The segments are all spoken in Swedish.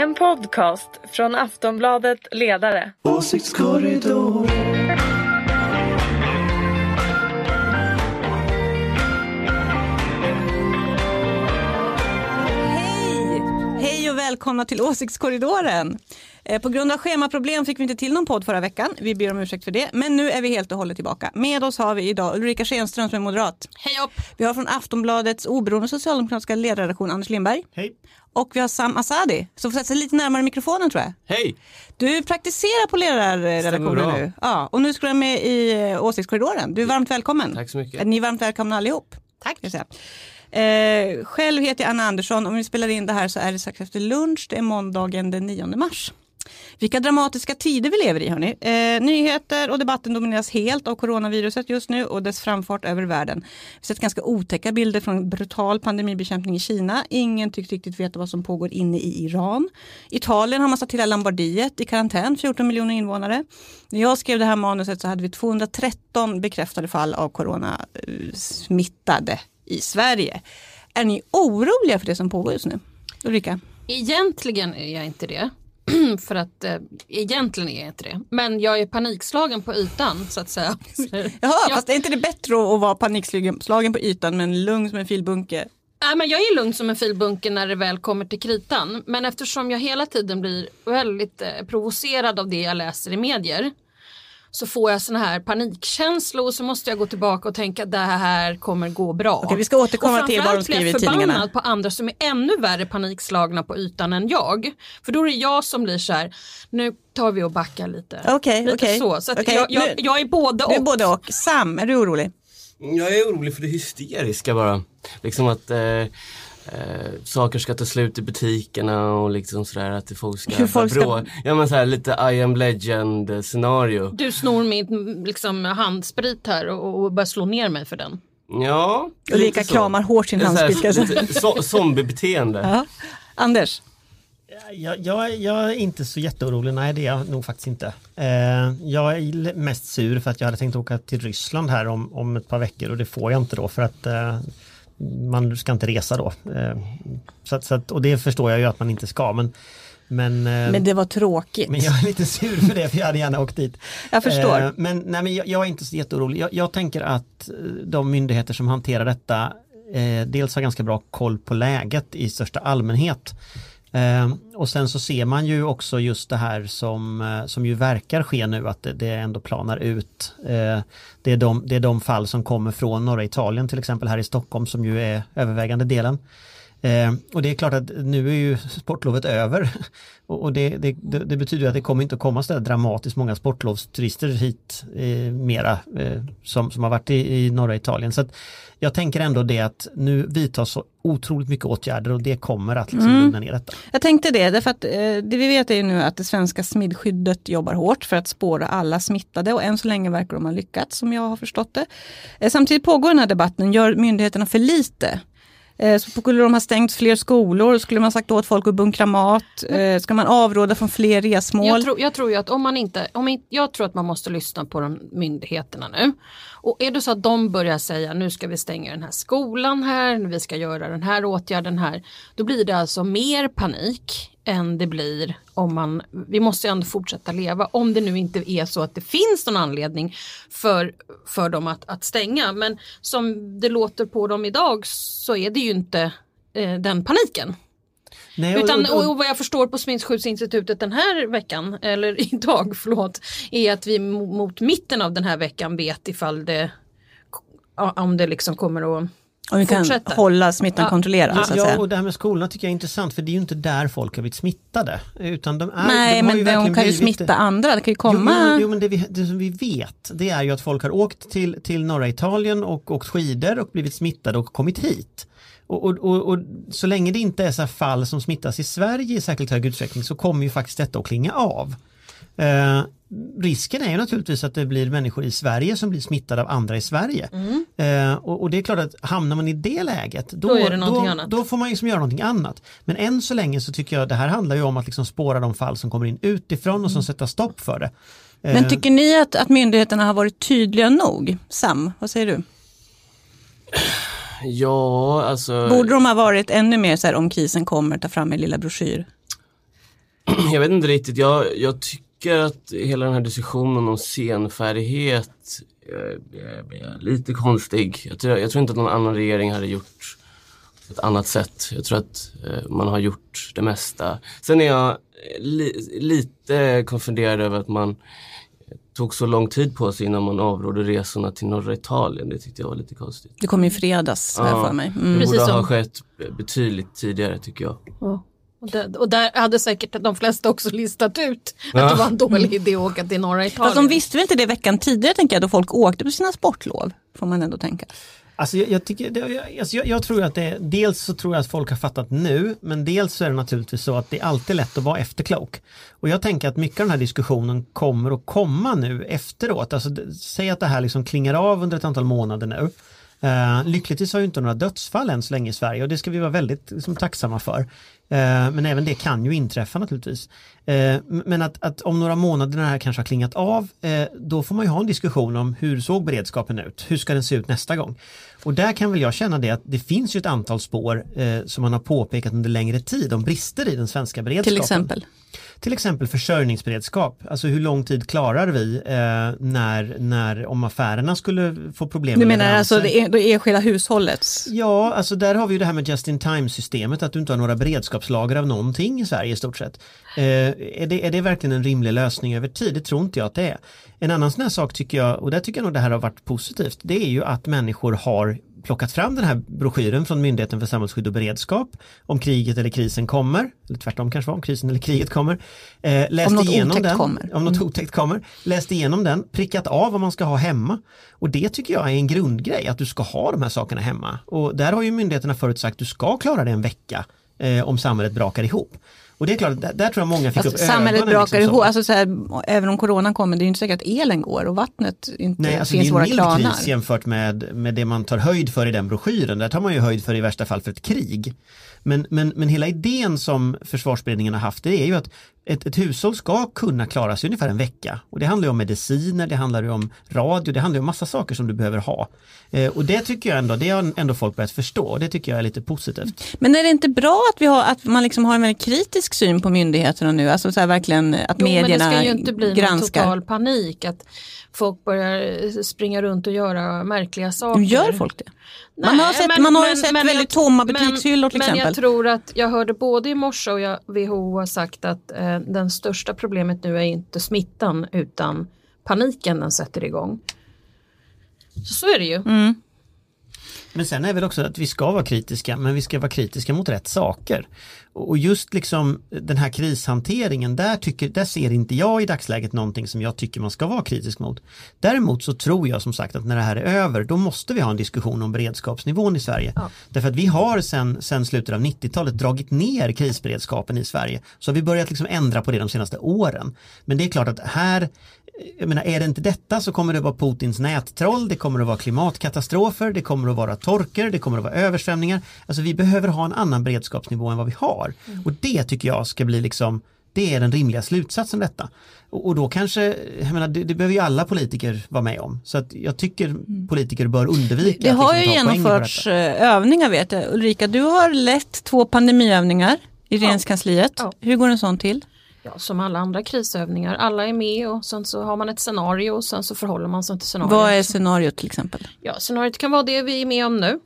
En podcast från Aftonbladet Ledare. Åsiktskorridor. Hej! Hej och välkomna till Åsiktskorridoren. Eh, På grund av schemaproblem fick vi inte till någon podd förra veckan. Vi ber om ursäkt för det. Men nu är vi helt och hållet tillbaka. Med oss har vi idag Ulrika Schenström som är moderat. Hej upp! Vi har från Aftonbladets oberoende socialdemokratiska ledarredaktion Anders Lindberg. Hej. Och vi har Sam Asadi som får sätta sig lite närmare mikrofonen tror jag. Hej! Du praktiserar på ledarredaktionen nu. Ja, och nu ska du med i eh, Åsiktskorridoren. Du är varmt välkommen. Tack så mycket. Ni är varmt välkomna allihop. Tack. Eh, själv heter jag Anna Andersson. Om vi spelar in det här så är det strax efter lunch. Det är måndagen den 9 mars. Vilka dramatiska tider vi lever i hörni. Eh, nyheter och debatten domineras helt av coronaviruset just nu och dess framfart över världen. Vi har sett ganska otäcka bilder från brutal pandemibekämpning i Kina. Ingen tycks riktigt veta vad som pågår inne i Iran. Italien har man satt hela Lombardiet i karantän, 14 miljoner invånare. När jag skrev det här manuset så hade vi 213 bekräftade fall av coronasmittade i Sverige. Är ni oroliga för det som pågår just nu? Ulrika? Egentligen är jag inte det. För att eh, egentligen är jag inte det. Men jag är panikslagen på ytan så att säga. Jaha, Jag- fast är inte det bättre att vara panikslagen på ytan men lugn som en filbunke? Nej, men jag är lugn som en filbunke när det väl kommer till kritan. Men eftersom jag hela tiden blir väldigt eh, provocerad av det jag läser i medier så får jag såna här panikkänslor och så måste jag gå tillbaka och tänka det här kommer gå bra. Okej, vi ska återkomma Och till vad de skriver i jag tidningarna. förbannad på andra som är ännu värre panikslagna på ytan än jag. För då är det jag som blir så här, nu tar vi och backar lite. Okej, lite okej. så. så Okej, jag, jag, nu- jag är både Du är och. både och. Sam, är du orolig? Jag är orolig för det hysteriska bara. Liksom att eh, eh, saker ska ta slut i butikerna och liksom sådär att folk ska, Hur folk ska- brå- Ja men såhär lite I am legend scenario. Du snor min liksom, handsprit här och, och börjar slå ner mig för den. Ja. Ulrika kramar hårt sin handsprit, zo- Zombiebeteende. Ja. Anders? Jag, jag, jag är inte så jätteorolig, nej det är jag nog faktiskt inte. Eh, jag är mest sur för att jag hade tänkt åka till Ryssland här om, om ett par veckor och det får jag inte då för att eh, man ska inte resa då. Eh, så att, så att, och det förstår jag ju att man inte ska men men, eh, Men det var tråkigt. men jag är lite sur för det för jag hade gärna åkt dit. Jag förstår. Eh, men nej, men jag, jag är inte så jätteorolig. Jag, jag tänker att de myndigheter som hanterar detta eh, dels har ganska bra koll på läget i största allmänhet. Eh, och sen så ser man ju också just det här som, eh, som ju verkar ske nu att det, det ändå planar ut. Eh, det, är de, det är de fall som kommer från norra Italien till exempel här i Stockholm som ju är övervägande delen. Eh, och det är klart att nu är ju sportlovet över och, och det, det, det, betyder att det kommer inte att komma så dramatiskt många sportlovsturister hit eh, mera eh, som, som har varit i, i norra Italien. Så jag tänker ändå det att nu vidtas så otroligt mycket åtgärder och det kommer att liksom Mm. lugna ner detta. Jag tänkte det, därför att eh, det vi vet är ju nu att det svenska smittskyddet jobbar hårt för att spåra alla smittade och än så länge verkar de ha lyckats som jag har förstått det. Eh, samtidigt pågår den här debatten, gör myndigheterna för lite? Eh, så skulle de ha stängt fler skolor, skulle man sagt åt folk att bunkra mat, eh, ska man avråda från fler resmål? Jag tror, jag tror att om man inte, om jag tror att man måste lyssna på de myndigheterna nu. Och är det så att de börjar säga nu ska vi stänga den här skolan här, vi ska göra den här åtgärden här. Då blir det alltså mer panik än det blir om man, vi måste ju ändå fortsätta leva om det nu inte är så att det finns någon anledning för, för dem att, att stänga. Men som det låter på dem idag så är det ju inte eh, den paniken. Nej, och- Utan, och- och- vad jag förstår på Smittskyddsinstitutet den här veckan, eller idag, förlåt, är att vi mo- mot mitten av den här veckan vet ifall det, om det liksom kommer att Om vi kan fortsätta. hålla smittan Ja. kontrollerad så att Ja, säga. och det här med skolorna tycker jag är intressant för det är ju inte där folk har blivit smittade. Utan de är, Nej, de men ju de kan ju smitta andra, det kan ju komma... Jo, jo, jo men det, vi, det som vi vet det är ju att folk har åkt till, till norra Italien och åkt skidor och blivit smittade och kommit hit. Och, och, och, och så länge det inte är så här fall som smittas i Sverige i särskilt hög utsträckning så kommer ju faktiskt detta att klinga av. Eh, risken är ju naturligtvis att det blir människor i Sverige som blir smittade av andra i Sverige. Eh, och, och det är klart att hamnar man i det läget då, Då det då, då får man liksom göra någonting annat. Men än så länge så tycker jag det här handlar ju om att liksom spåra de fall som kommer in utifrån och som sätter stopp för det. Men Eh, tycker ni att, att myndigheterna har varit tydliga nog? Sam, vad säger du? Ja, alltså. Borde de ha varit ännu mer så här om krisen kommer, ta fram er lilla broschyr? jag vet inte riktigt, jag, jag tycker att hela den här diskussionen om senfärdighet är, är, är lite konstig. Jag tror, jag tror inte att någon annan regering hade gjort på ett annat sätt. Jag tror att eh, man har gjort det mesta. Sen är jag li, lite konfunderad över att man tog så lång tid på sig innan man avrådde resorna till norra Italien. Det tyckte jag var lite konstigt. Det kom ju i fredags jag för mig. Det Mm. Precis borde ha som- skett betydligt tidigare tycker jag. Och, där, och där hade säkert de flesta också listat ut att det var en dålig idé att åka till norra Italien. Fast de visste väl inte det veckan tidigare tänker jag då folk åkte på sina sportlov. Får man ändå tänka. Alltså jag, jag, tycker, det, jag, alltså jag, jag tror att det, dels så tror jag att folk har fattat nu, men dels så är det naturligtvis så att det är alltid lätt att vara efterklok. Och jag tänker att mycket av den här diskussionen kommer att komma nu efteråt. Alltså, säg att det här liksom klingar av under ett antal månader nu. Uh, lyckligtvis har ju inte några dödsfall än så länge i Sverige och det ska vi vara väldigt liksom, tacksamma för. Eh, men även det kan ju inträffa naturligtvis. Eh, men att, att om några månader när det här kanske har klingat av, eh, då får man ju ha en diskussion om hur såg beredskapen ut? Hur ska den se ut nästa gång? Och där kan väl jag känna det att det finns ju ett antal spår som man har påpekat under längre tid om brister i den svenska beredskapen. Till exempel. Till exempel försörjningsberedskap, alltså hur lång tid klarar vi när, när om affärerna skulle få problem Du menar alltså det, är, det enskilda hushållets? Ja, alltså där har vi ju det här med just in time systemet, att du inte har några beredskapslager av någonting i Sverige i stort sett. Eh, är, det, är det verkligen en rimlig lösning över tid? Det tror inte jag att det är. En annan sån här sak tycker jag, och där tycker jag nog det här har varit positivt, det är ju att människor har plockat fram den här broschyren från Myndigheten för samhällsskydd och beredskap om kriget eller krisen kommer, eller tvärtom kanske var, om krisen eller kriget kommer. Eh, läst Om något igenom otäckt den, kommer. Mm. Om något otäckt kommer. Läst igenom den, prickat av vad man ska ha hemma. Och det tycker jag är en grundgrej, att du ska ha de här sakerna hemma. Och där har ju myndigheterna förut sagt att du ska klara det en vecka eh, om samhället brakar ihop. Och det är klart, där, där tror jag många fick Fast upp samhället ögonen. brakar liksom ihop, alltså så här, även om coronan kommer, det är ju inte säkert att elen går och vattnet inte Nej, alltså det finns i är våra en mild kranar. kris jämfört med, med det man tar höjd för i den broschyren. Där tar man ju höjd för i värsta fall för ett krig. Men, men, men hela idén som försvarsberedningen har haft det är ju att ett, ett hushåll ska kunna klara sig ungefär en vecka. Och det handlar ju om mediciner, det handlar ju om radio, det handlar ju om massa saker som du behöver ha. Eh, och det tycker jag ändå, det har ändå folk börjat förstå och det tycker jag är lite positivt. Men är det inte bra att, vi har, att man liksom har en väldigt kritisk syn på myndigheterna nu? Alltså så här verkligen att Jo, men medierna det ska ju inte bli någon granskar. total panik att folk börjar springa runt och göra märkliga saker. Gör folk det? Man Nej, har, sett, men- man har men- sett men väldigt jag- tomma men- butikshyllor till Men exempel. jag tror att jag hörde både i morse och jag, WHO har sagt att eh, den största problemet nu är inte smittan utan paniken den sätter igång. Så, så är det ju. Mm. Men sen är väl också att vi ska vara kritiska, men vi ska vara kritiska mot rätt saker. Och just liksom den här krishanteringen, där, tycker, där ser inte jag i dagsläget någonting som jag tycker man ska vara kritisk mot. Däremot så tror jag som sagt att när det här är över, då måste vi ha en diskussion om beredskapsnivån i Sverige. Ja. Därför att vi har sen, sen slutet av 90-talet dragit ner krisberedskapen i Sverige. Så har vi börjat liksom ändra på det de senaste åren. Men det är klart att här jag menar, är det inte detta så kommer det vara Putins nättroll, det kommer att vara klimatkatastrofer, det kommer att vara torker, det kommer att vara översvämningar. Alltså vi behöver ha en annan beredskapsnivå än vad vi har. Och det tycker jag ska bli liksom, det är den rimliga slutsatsen detta. Och, och då kanske, jag menar, det, det behöver ju alla politiker vara med om. Så att jag tycker politiker bör undvika Det att har liksom ju genomförts eh, övningar vet jag. Ulrika, du har lett två pandemiövningar i regeringskansliet. Ja. Hur går en sån till? Ja, som alla andra krisövningar, alla är med och sen så har man ett scenario och sen så förhåller man sig till scenariot. Vad är scenariot till exempel? Ja, scenariot kan vara det vi är med om nu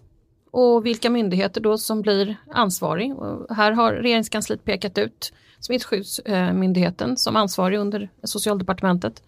och vilka myndigheter då som blir ansvarig. Och här har regeringskansliet pekat ut Smittskyddsmyndigheten som ansvarig under socialdepartementet.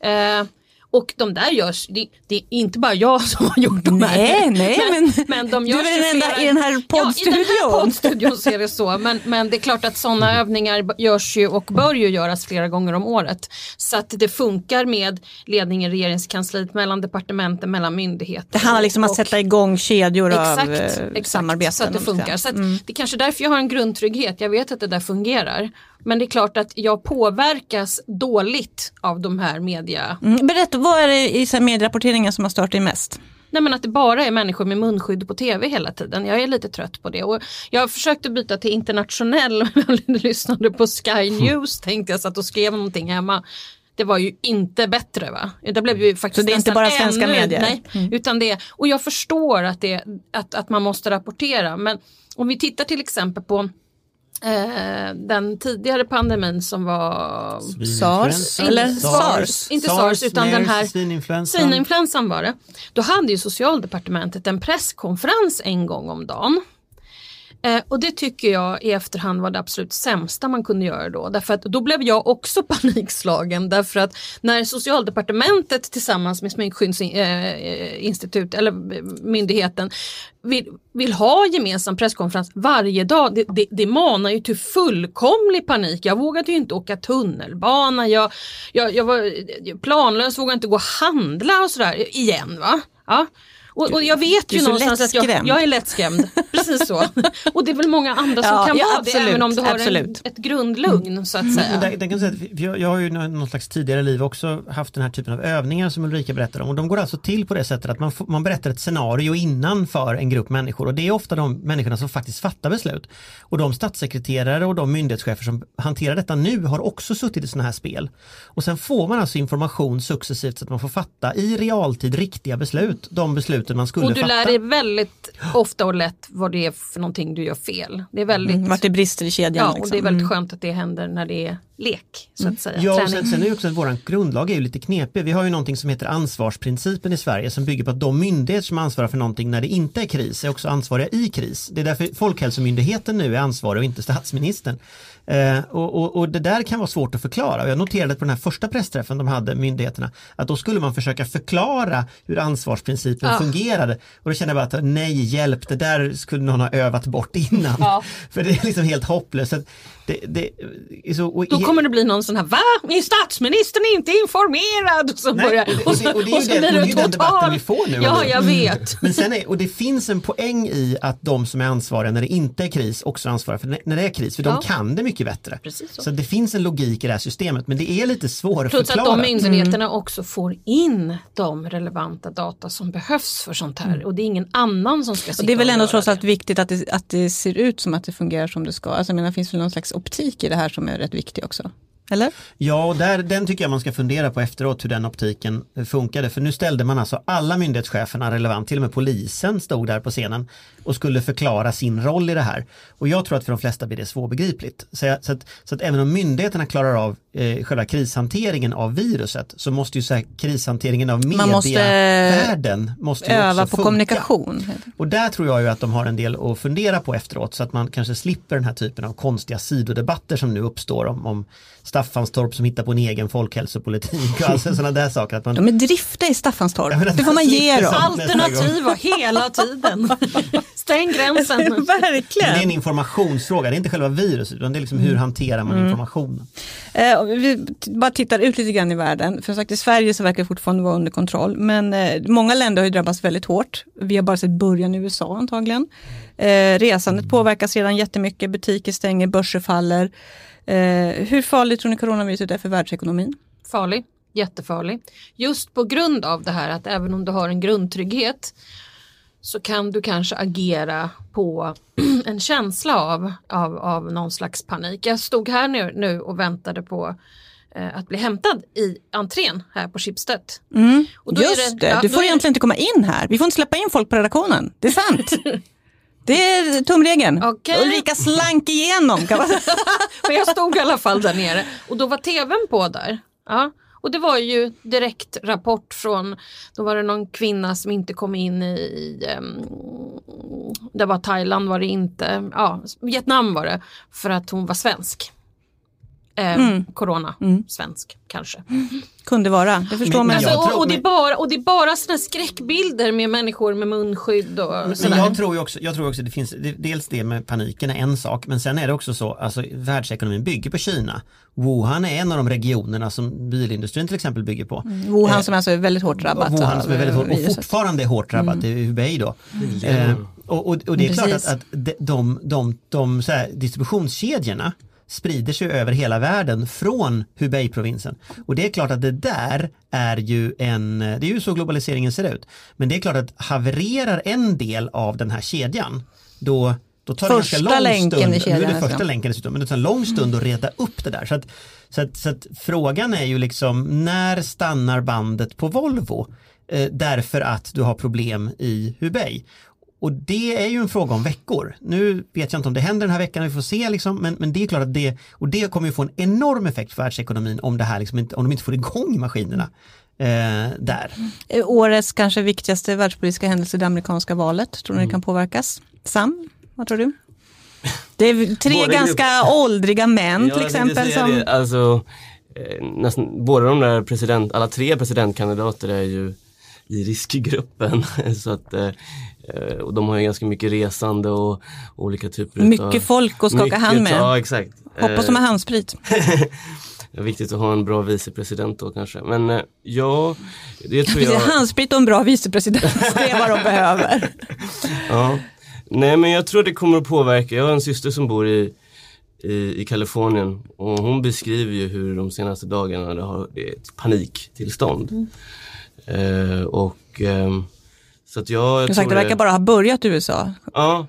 Eh, och de där görs, det, det är inte bara jag som har gjort de här. Nej, nej, men, men de du görs är den enda flera- i den här Ja, i den poddstudion. här poddstudion så är det så. Men, men det är klart att sådana övningar b- görs ju och bör ju göras flera gånger om året. Så att det funkar med ledningen i regeringskansliet, mellan departementen, mellan myndigheter. Det handlar liksom om att sätta igång kedjor Exakt, av eh, exakt samarbeten. så att det funkar. Så att Det är kanske därför jag har en grundtrygghet. Jag vet att det där fungerar. Men det är klart att jag påverkas dåligt av de här media... Mm. Berätta, vad är det i medierapporteringen som har stört dig mest? Nej men att det bara är människor med munskydd på tv hela tiden. Jag är lite trött på det. Och jag försökte byta till internationell, jag lyssnade på Sky News tänkte jag, satt och skrev någonting hemma. Det var ju inte bättre va? Det blev ju faktiskt Så det är inte bara svenska ännu, medier? Nej, utan det, och jag förstår att, det, att, att man måste rapportera. Men om vi tittar till exempel på eh, den tidigare pandemin som var SARS, eller SARS. Inte SARS, utan den här svininfluensan. Svininfluensan var det. Då hade ju socialdepartementet en presskonferens en gång om dagen. Eh, och det tycker jag i efterhand var det absolut sämsta man kunde göra då. Därför att då blev jag också panikslagen därför att när socialdepartementet tillsammans med smittskyddsinstitut eller eh, myndigheten vill, vill ha gemensam presskonferens varje dag, det, det, det manar ju till fullkomlig panik. Jag vågade ju inte åka tunnelbana, jag, jag, jag var eh, planlös, vågade inte gå och handla och sådär igen. va. Ja. Och, och, jag vet ju någonstans att jag, jag är lättskrämd. Precis så. Och det är väl många andra som ja, kan ja, vara absolut, det även om du har en, ett grundlugn så att säga. där, där kan säga att jag, jag har ju någon slags tidigare liv också haft den här typen av övningar som Ulrika berättar om och de går alltså till på det sättet att man, man berättar ett scenario innan för en grupp människor och det är ofta de människorna som faktiskt fattar beslut. Och de statssekreterare och de myndighetschefer som hanterar detta nu har också suttit i sådana här spel. Och sen får man alltså information successivt så att man får fatta i realtid riktiga beslut, de beslut besluten man skulle fatta. Och du fatta. lär dig väldigt ofta och lätt vad det är för någonting du gör fel. Det är väldigt... Mm, vart det brister i kedjan. Ja, liksom. och det är väldigt mm. skönt att det händer när det är lek. Så att säga. Ja, och sen, sen är ju också att vår grundlag är ju lite knepig. Vi har ju någonting som heter ansvarsprincipen i Sverige som bygger på att de myndigheter som ansvarar för någonting när det inte är kris är också ansvariga i kris. Det är därför Folkhälsomyndigheten nu är ansvarig och inte statsministern. Eh, och, och, och, det där kan vara svårt att förklara. Jag noterade på den här första pressträffen de hade, myndigheterna, att då skulle man försöka förklara hur ansvarsprincipen ja. fungerade. Och då kände jag bara att nej, hjälp, det där skulle någon ha övat bort innan. Ja. För det är liksom helt hopplöst. Det, det, så, Då kommer det bli någon sån här, va? Är statsministern inte informerad? Och så, Nej, börjar, och, det, och, det, och, så blir det, den debatten vi får nu. Ja, jag vet. Men sen är, och det finns en poäng i att de som är ansvariga när det inte är kris också är ansvariga för när det är kris, för ja. de kan det mycket bättre. Precis så. så det finns en logik i det här systemet, men det är lite svårt Plus att förklara. att de myndigheterna mm. också får in de relevanta data som behövs för sånt här mm. och det är ingen annan som ska sitta och Det är väl ändå trots allt viktigt att det, att det ser ut som att det fungerar som det ska. Alltså, jag menar, det finns väl någon slags optik i det här som är rätt viktig också. Eller? Ja, och där, den tycker jag man ska fundera på efteråt hur den optiken eh, funkade. För nu ställde man alltså alla myndighetscheferna relevant, till och med polisen stod där på scenen och skulle förklara sin roll i det här. Och jag tror att för de flesta blir det svårbegripligt. Så, så, att, så att även om myndigheterna klarar av eh, själva krishanteringen av viruset så måste ju så här, krishanteringen av medievärlden måste, måste öva på funka. kommunikation. Och där tror jag ju att de har en del att fundera på efteråt så att man kanske slipper den här typen av konstiga sidodebatter som nu uppstår om, om Staffanstorp som hittar på en egen folkhälsopolitik och alltså sådana där saker. Att man... De är drifta i Staffanstorp, det får man ge dem. Alternativa hela tiden. Stäng gränsen. Verkligen. det är en informationsfråga, det är inte själva viruset utan det är liksom hur mm. hanterar man mm. informationen. Eh, vi bara tittar ut lite grann i världen, för sagt i Sverige så verkar det fortfarande vara under kontroll, men eh, många länder har ju drabbats väldigt hårt. Vi har bara sett början i USA antagligen. Eh, resandet påverkas redan jättemycket, butiker stänger, börser faller. Eh, hur farligt tror ni coronaviruset är för världsekonomin? Farlig, jättefarlig. Just på grund av det här att även om du har en grundtrygghet så kan du kanske agera på en känsla av, av, av någon slags panik. Jag stod här nu, nu och väntade på eh, att bli hämtad i entrén här på Schibsted. Mm, just det, det. Ja, du får egentligen inte komma in här. Vi får inte släppa in folk på redaktionen. Det är sant. Det är tumregeln. Okay. Ulrika slank igenom. Men jag stod i alla fall där nere och då var tvn på där. Ja. Och det var ju direkt rapport från, då var det någon kvinna som inte kom in i, i um, det var Thailand var det inte, ja Vietnam var det, för att hon var svensk. Eh, mm. Corona, mm. svensk kanske. Kunde vara, det förstår man. Alltså, och, och, det är bara, och det är bara sådana skräckbilder med människor med munskydd och men, men jag tror ju också, jag tror också det finns, det, dels det med paniken är en sak, men sen är det också så, alltså världsekonomin bygger på Kina. Wuhan är en av de regionerna som bilindustrin till exempel bygger på. Mm. Wuhan eh, som alltså är väldigt hårt drabbat. Wuhan som är väldigt hårt, och fortfarande är hårt drabbat, mm. det är Hubei då. Eh, och, och, och, det är Precis. klart att, att de, de, de, de så här, distributionskedjorna sprider sig över hela världen från Hubei-provinsen. Och det är klart att det där är ju en, det är ju så globaliseringen ser ut. Men det är klart att havererar en del av den här kedjan, då då tar första det ganska lång stund, i kedjan, nu är det första länken dessutom, men det tar en lång stund att reda upp det där. Så, att, så, att, så att frågan är ju liksom, när stannar bandet på Volvo? Eh, därför att du har problem i Hubei. Och det är ju en fråga om veckor. Nu vet jag inte om det händer den här veckan, vi får se liksom, men, men det är klart att det, och det kommer ju få en enorm effekt för världsekonomin om det här liksom inte, om de inte får igång maskinerna eh, där. Eh, Årets kanske viktigaste världspolitiska händelse, det amerikanska valet. Tror ni Mm. det kan påverkas? Sam, vad tror du? Det är tre ganska åldriga män till exempel. Som, alltså, eh, nästan, båda de där president, alla tre presidentkandidater är ju i riskgruppen. så att, eh, eh, och de har ju ganska mycket resande och olika typer utav- mycket folk att skaka mycket, hand med. Ja exakt. Hoppas de har handsprit. Det är viktigt att ha en bra vicepresident då kanske. Men eh, ja, det tror jag. handsprit och en bra vicepresident, det är vad de behöver. Ja. Nej men jag tror det kommer att påverka. Jag har en syster som bor i, i, i Kalifornien och hon beskriver ju hur de senaste dagarna det har det är ett paniktillstånd. Eh, och ehm, så att jag, jag sagt, det verkar bara ha börjat i USA. Ja.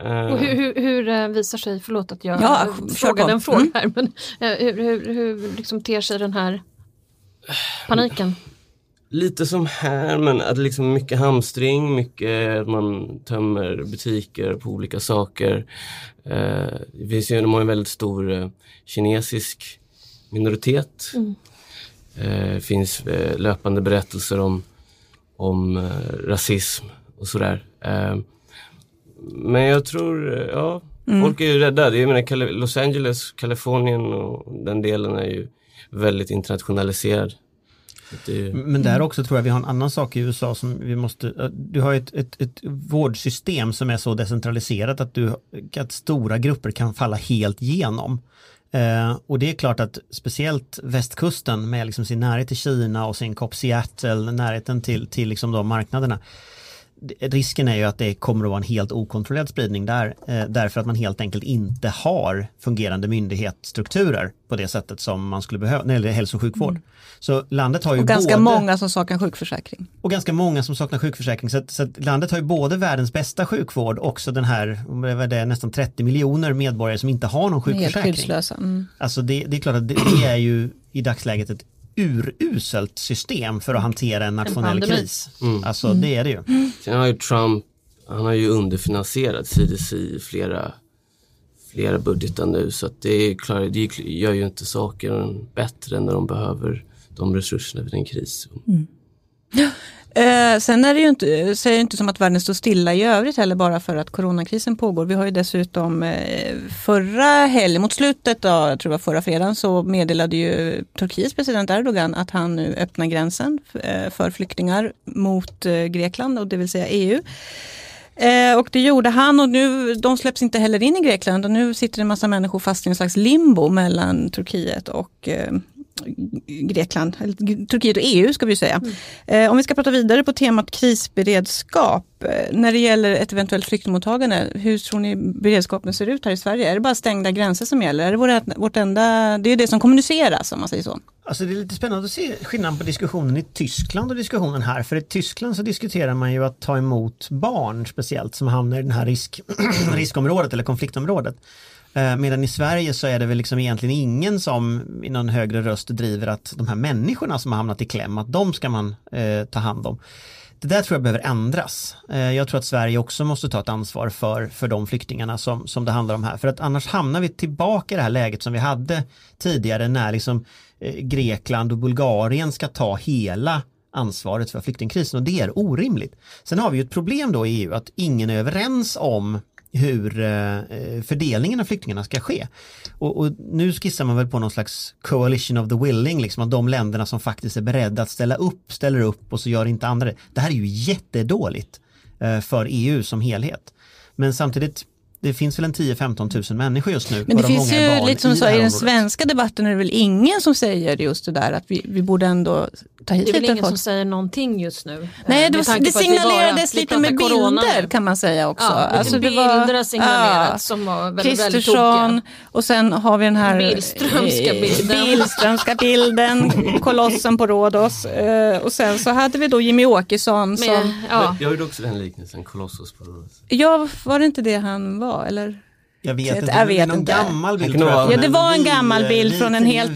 eh, Och hur, hur, hur eh, visar sig, förlåt att jag Ja, eh, frågade en fråga Mm. här, men eh, hur, hur, hur liksom ter sig den här paniken? Lite som här men att liksom mycket hamstring, mycket att man tömmer butiker på olika saker. Eh, det finns ju, de har en väldigt stor eh, kinesisk minoritet. Eh, finns eh, löpande berättelser om, om eh, rasism och sådär. Eh, men jag tror, ja, folk är ju rädda. Jag menar, Cali- Los Angeles, Kalifornien och den delen är ju väldigt internationaliserad. Det är ju- Men där också tror jag vi har en annan sak i USA som vi måste, du har ett, ett, ett vårdsystem som är så decentraliserat att, du, att stora grupper kan falla helt igenom. Eh, och det är klart att speciellt västkusten med liksom sin närhet till Kina och sin kopp Seattle, närheten till, till liksom de marknaderna. Det- Risken är ju att det kommer att vara en helt okontrollerad spridning där eh, därför att man helt enkelt inte har fungerande myndighetsstrukturer på det sättet som man skulle behöva när det gäller hälso och sjukvård. Så landet har ju Och ganska både, många som saknar sjukförsäkring. och ganska många som saknar sjukförsäkring. Så att, så att landet har ju både världens bästa sjukvård och också den här, vad är det, nästan 30 miljoner medborgare som inte har någon Helt sjukförsäkring. skyddslösa. Mm. Alltså det, det är klart att det, det är ju i dagsläget ett uruselt system för att hantera en nationell pandemi. kris. Alltså det är det ju. Sen har ju Trump, han har ju underfinansierat CDC i flera, flera budgetar nu så att det är klart, det gör ju inte saker bättre när de behöver de resurserna vid en kris. Eh, sen är det ju inte, så är det inte som att världen står stilla i övrigt heller bara för att coronakrisen pågår. Vi har ju dessutom eh, förra helgen, mot slutet av, jag tror det var förra fredagen, så meddelade ju Turkiets president Erdogan att han nu öppnar gränsen eh, för flyktingar mot eh, Grekland och det vill säga EU. Eh, och det gjorde han och nu, de släpps inte heller in i Grekland och nu sitter en massa människor fast i en slags limbo mellan Turkiet och eh, Grekland, eller Turkiet och EU ska vi säga. Mm. om vi ska prata vidare på temat krisberedskap, eh, när det gäller ett eventuellt flyktingmottagande, hur tror ni beredskapen ser ut här i Sverige? Är det bara stängda gränser som gäller? Är det vårt, vårt enda, det är det som kommuniceras om man säger så? Alltså det är lite spännande att se skillnaden på diskussionen i Tyskland och diskussionen här. För i Tyskland så diskuterar man ju att ta emot barn speciellt som hamnar i det här risk, riskområdet eller konfliktområdet. Eh, medan i Sverige så är det väl liksom egentligen ingen som i någon högre röst driver att de här människorna som har hamnat i kläm, att de ska man eh, ta hand om. Det där tror jag behöver ändras. Eh, Jag tror att Sverige också måste ta ett ansvar för, för de flyktingarna som, som det handlar om här. För att annars hamnar vi tillbaka i det här läget som vi hade tidigare när liksom eh, Grekland och Bulgarien ska ta hela ansvaret för flyktingkrisen och det är orimligt. Sen har vi ju ett problem då i EU att ingen är överens om hur eh, fördelningen av flyktingarna ska ske. Och, och nu skissar man väl på någon slags coalition of the willing, liksom att de länderna som faktiskt är beredda att ställa upp, ställer upp och så gör inte andra det. Det här är ju jättedåligt eh, för EU som helhet. Men samtidigt, det finns väl en 10-15 000 människor just nu. Men det finns ju lite som du sa, i den svenska debatten är det väl ingen som säger just det där att vi, vi borde ändå ta hit Det är väl lite ingen som folk. säger någonting just nu. Nej, Eh, det, med var, det signalerades vi lite med bilder nu. kan man säga också. Ja, lite Alltså, det bilder var- har signalerat ja. som var väldigt, väldigt Kristersson tokiga. och sen har vi den här Billströmska eh, bilden. Billströmska bilden, kolossen på Rhodos eh, och sen så hade vi då Jimmy Åkesson som, ja, Jag gjorde också den liknelsen, Colossus på Rhodos. ja var det inte det han var eller? Jag vet Jag inte, vet det inte. gammal bild jag, Ja, det var en gammal bild från en helt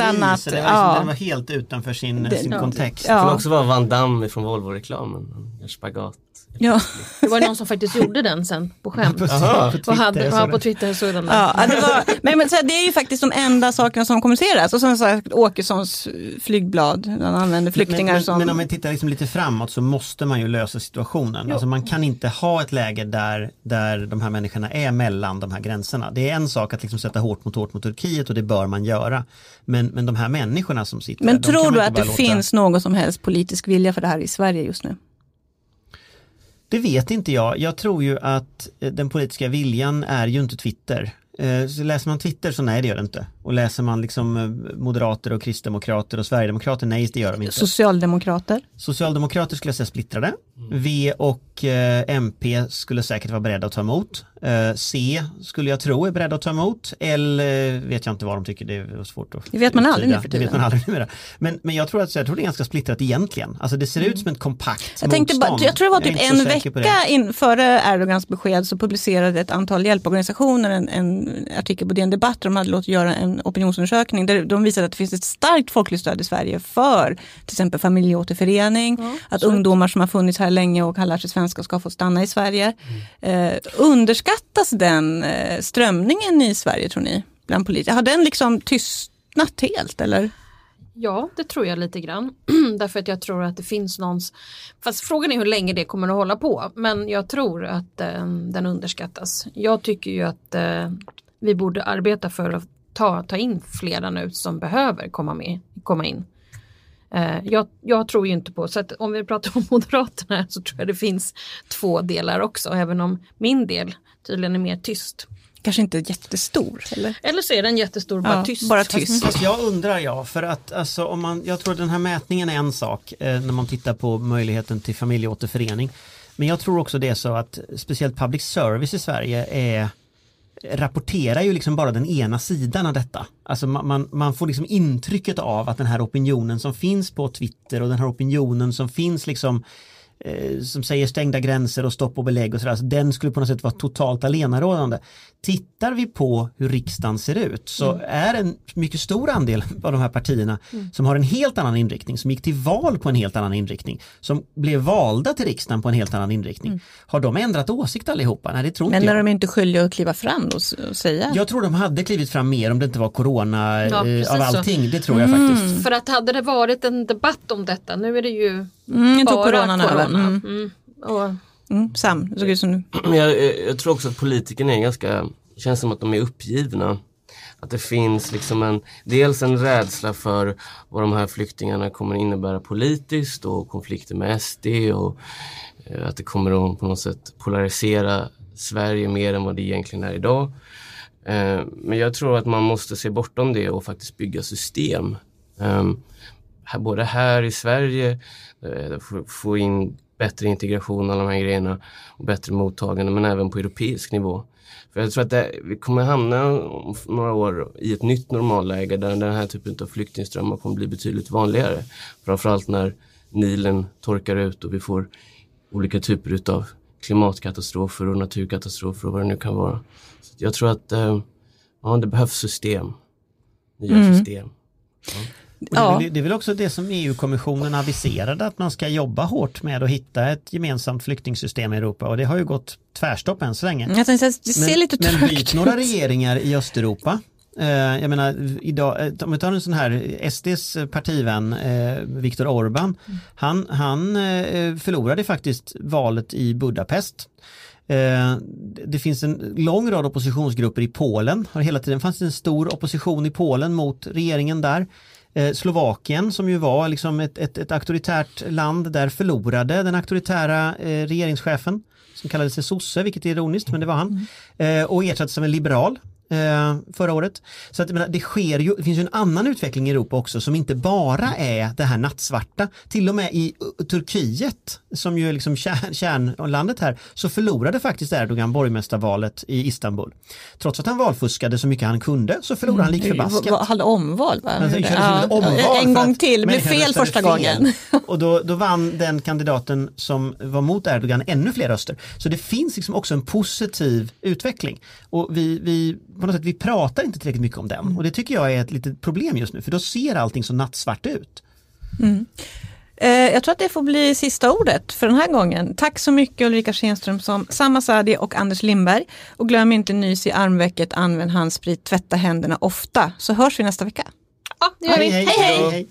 var, ja. den var helt utanför sin, Det- sin ja. kontext. Det kan Ja. också vara Van Damme från Volvo-reklamen. en spagat. Ja. Det var någon som faktiskt gjorde den sen på skämt. Aha. Och hade, Twitter, ja, så på det. Twitter såg den. Ja, det, var, men, men, så här, det är ju faktiskt de enda sakerna som kommuniceras. Och sen så här, Åkessons flygblad, han använder flyktingar men, som... men om vi tittar liksom lite framåt så måste man ju lösa situationen. Alltså man kan inte ha ett läge där, där de här människorna är mellan de här gränserna. Det är en sak att liksom sätta hårt mot hårt mot Turkiet och det bör man göra. Men, men de här människorna som sitter men där, tror du att det låta- finns någon som helst politisk vilja för det här i Sverige just nu? Det vet inte jag. Jag tror ju att eh, den politiska viljan är ju inte Twitter. Eh, så läser man Twitter så nej det gör det inte. Och läser man liksom eh, moderater och kristdemokrater och sverigedemokrater, nej det gör de inte. Socialdemokrater? Socialdemokrater skulle jag säga splittrade. V och eh, MP skulle säkert vara beredda att ta emot. Eh, C skulle jag tro är beredda att ta emot. L eh, vet jag inte vad de tycker, det är svårt att Det vet man aldrig nu för Det vet tiden. man aldrig numera. Men, men jag, tror att, jag tror det är ganska splittrat egentligen. Alltså det ser ut som ett kompakt Mm. Jag, tänkte bara, motstånd. jag tror det var typ en vecka in, före Erdogans besked så publicerade ett antal hjälporganisationer en, en artikel på DN Debatt där de hade låtit göra en opinionsundersökning där de visade att det finns ett starkt folkligt stöd i Sverige för till exempel familjeåterförening, att ungdomar som har funnits här länge och har lärt sig svenska ska få stanna i Sverige. Eh, underskattas den eh, strömningen i Sverige tror ni? Bland politiker? Har den liksom tystnat helt eller? Ja, det tror jag lite grann. Därför att jag tror att det finns någons... Fast frågan är hur länge det kommer att hålla på. Men jag tror att eh, den underskattas. Jag tycker ju att eh, vi borde arbeta för att ta, ta in flera nu som behöver komma, med, komma in. Eh, jag, jag tror ju inte på, så att om vi pratar om Moderaterna så tror jag det finns två delar också. Även om min del tydligen är mer tyst. Kanske inte jättestor eller? Eller så är den jättestor, bara Ja, tyst. bara tyst. Fast jag undrar ja, för att alltså, om man, jag tror att den här mätningen är en sak eh, när man tittar på möjligheten till familjeåterförening. Men jag tror också det är så att speciellt public service i Sverige är rapporterar ju liksom bara den ena sidan av detta. Alltså man, man, man får liksom intrycket av att den här opinionen som finns på Twitter och den här opinionen som finns liksom eh, som säger stängda gränser och stopp och belägg och sådär, alltså den skulle på något sätt vara totalt allenarådande. Tittar vi på hur riksdagen ser ut så är en mycket stor andel av de här partierna som har en helt annan inriktning, som gick till val på en helt annan inriktning, som blev valda till riksdagen på en helt annan inriktning. Har de ändrat åsikt allihopa? Nej, det tror Men inte är jag. de inte skyldiga att kliva fram och, säga? Jag tror de hade klivit fram mer om det inte var corona Ja, eh, av så. allting, det tror jag faktiskt. För att hade det varit en debatt om detta, nu är det ju Mm, jag bara coronan över. Mm. Mm. Och, Mm, Sam, det såg ut som nu. Men jag, jag- tror också att politikerna är ganska, känns som att de är uppgivna. Att det finns liksom en, dels en rädsla för vad de här flyktingarna kommer innebära politiskt och konflikter med SD och eh, att det kommer att på något sätt polarisera Sverige mer än vad det egentligen är idag. Eh, Men jag tror att man måste se bortom det och faktiskt bygga system. Både här i Sverige, eh, få, in bättre integration av de här grejerna och bättre mottagande men även på europeisk nivå. För jag tror att det, vi kommer hamna om några år i ett nytt normalläge där den här typen av flyktingströmmar kommer bli betydligt vanligare. Framförallt när Nilen torkar ut och vi får olika typer utav klimatkatastrofer och naturkatastrofer och vad det nu kan vara. Så jag tror att eh, ja, det behövs system. Nya system. Och det, Ja. är väl, det är väl också det som EU-kommissionen aviserade att man ska jobba hårt med att hitta ett gemensamt flyktingsystem i Europa och det har ju gått tvärstopp än så länge. Jag tänkte, det ser lite men byt några regeringar i Östeuropa. Eh, jag menar, idag, eh, om vi tar en sån här SDs partivän eh, Viktor Orbán, han, han förlorade faktiskt valet i Budapest. Det finns en lång rad oppositionsgrupper i Polen. Har hela tiden fanns det en stor opposition i Polen mot regeringen där. Eh, Slovakien som ju var liksom ett, ett, ett auktoritärt land, där förlorade den auktoritära eh, regeringschefen som kallade sig sosse, vilket är ironiskt, men det var han. Eh, och ersattes som en liberal eh, förra året. Så att, menar, det sker ju, det finns ju en annan utveckling i Europa också som inte bara är det här nattsvarta. Till och med i uh, Turkiet, som ju är liksom kärn, kärnlandet här, så förlorade faktiskt Erdogan borgmästarvalet i Istanbul. Trots att han valfuskade så mycket han kunde så förlorade han lik förbaskat. Mm. Hade omval va? Han Ja, omval en gång till, blev fel första fel. gången. Och då, då vann den kandidaten som var mot Erdogan ännu fler röster. Så det finns liksom också en positiv utveckling. Och vi, vi, på något sätt, vi pratar inte tillräckligt mycket om den. Och det tycker jag är ett litet problem just nu, för då ser allting så nattsvart ut. Eh, jag tror att det får bli sista ordet för den här gången. Tack så mycket Ulrika Schenström som Samma Sadi och Anders Lindberg. Och glöm inte nys i armvecket, använd handsprit, tvätta händerna ofta. Så hörs vi nästa vecka. Ja, det gör vi. hej, hej. hej.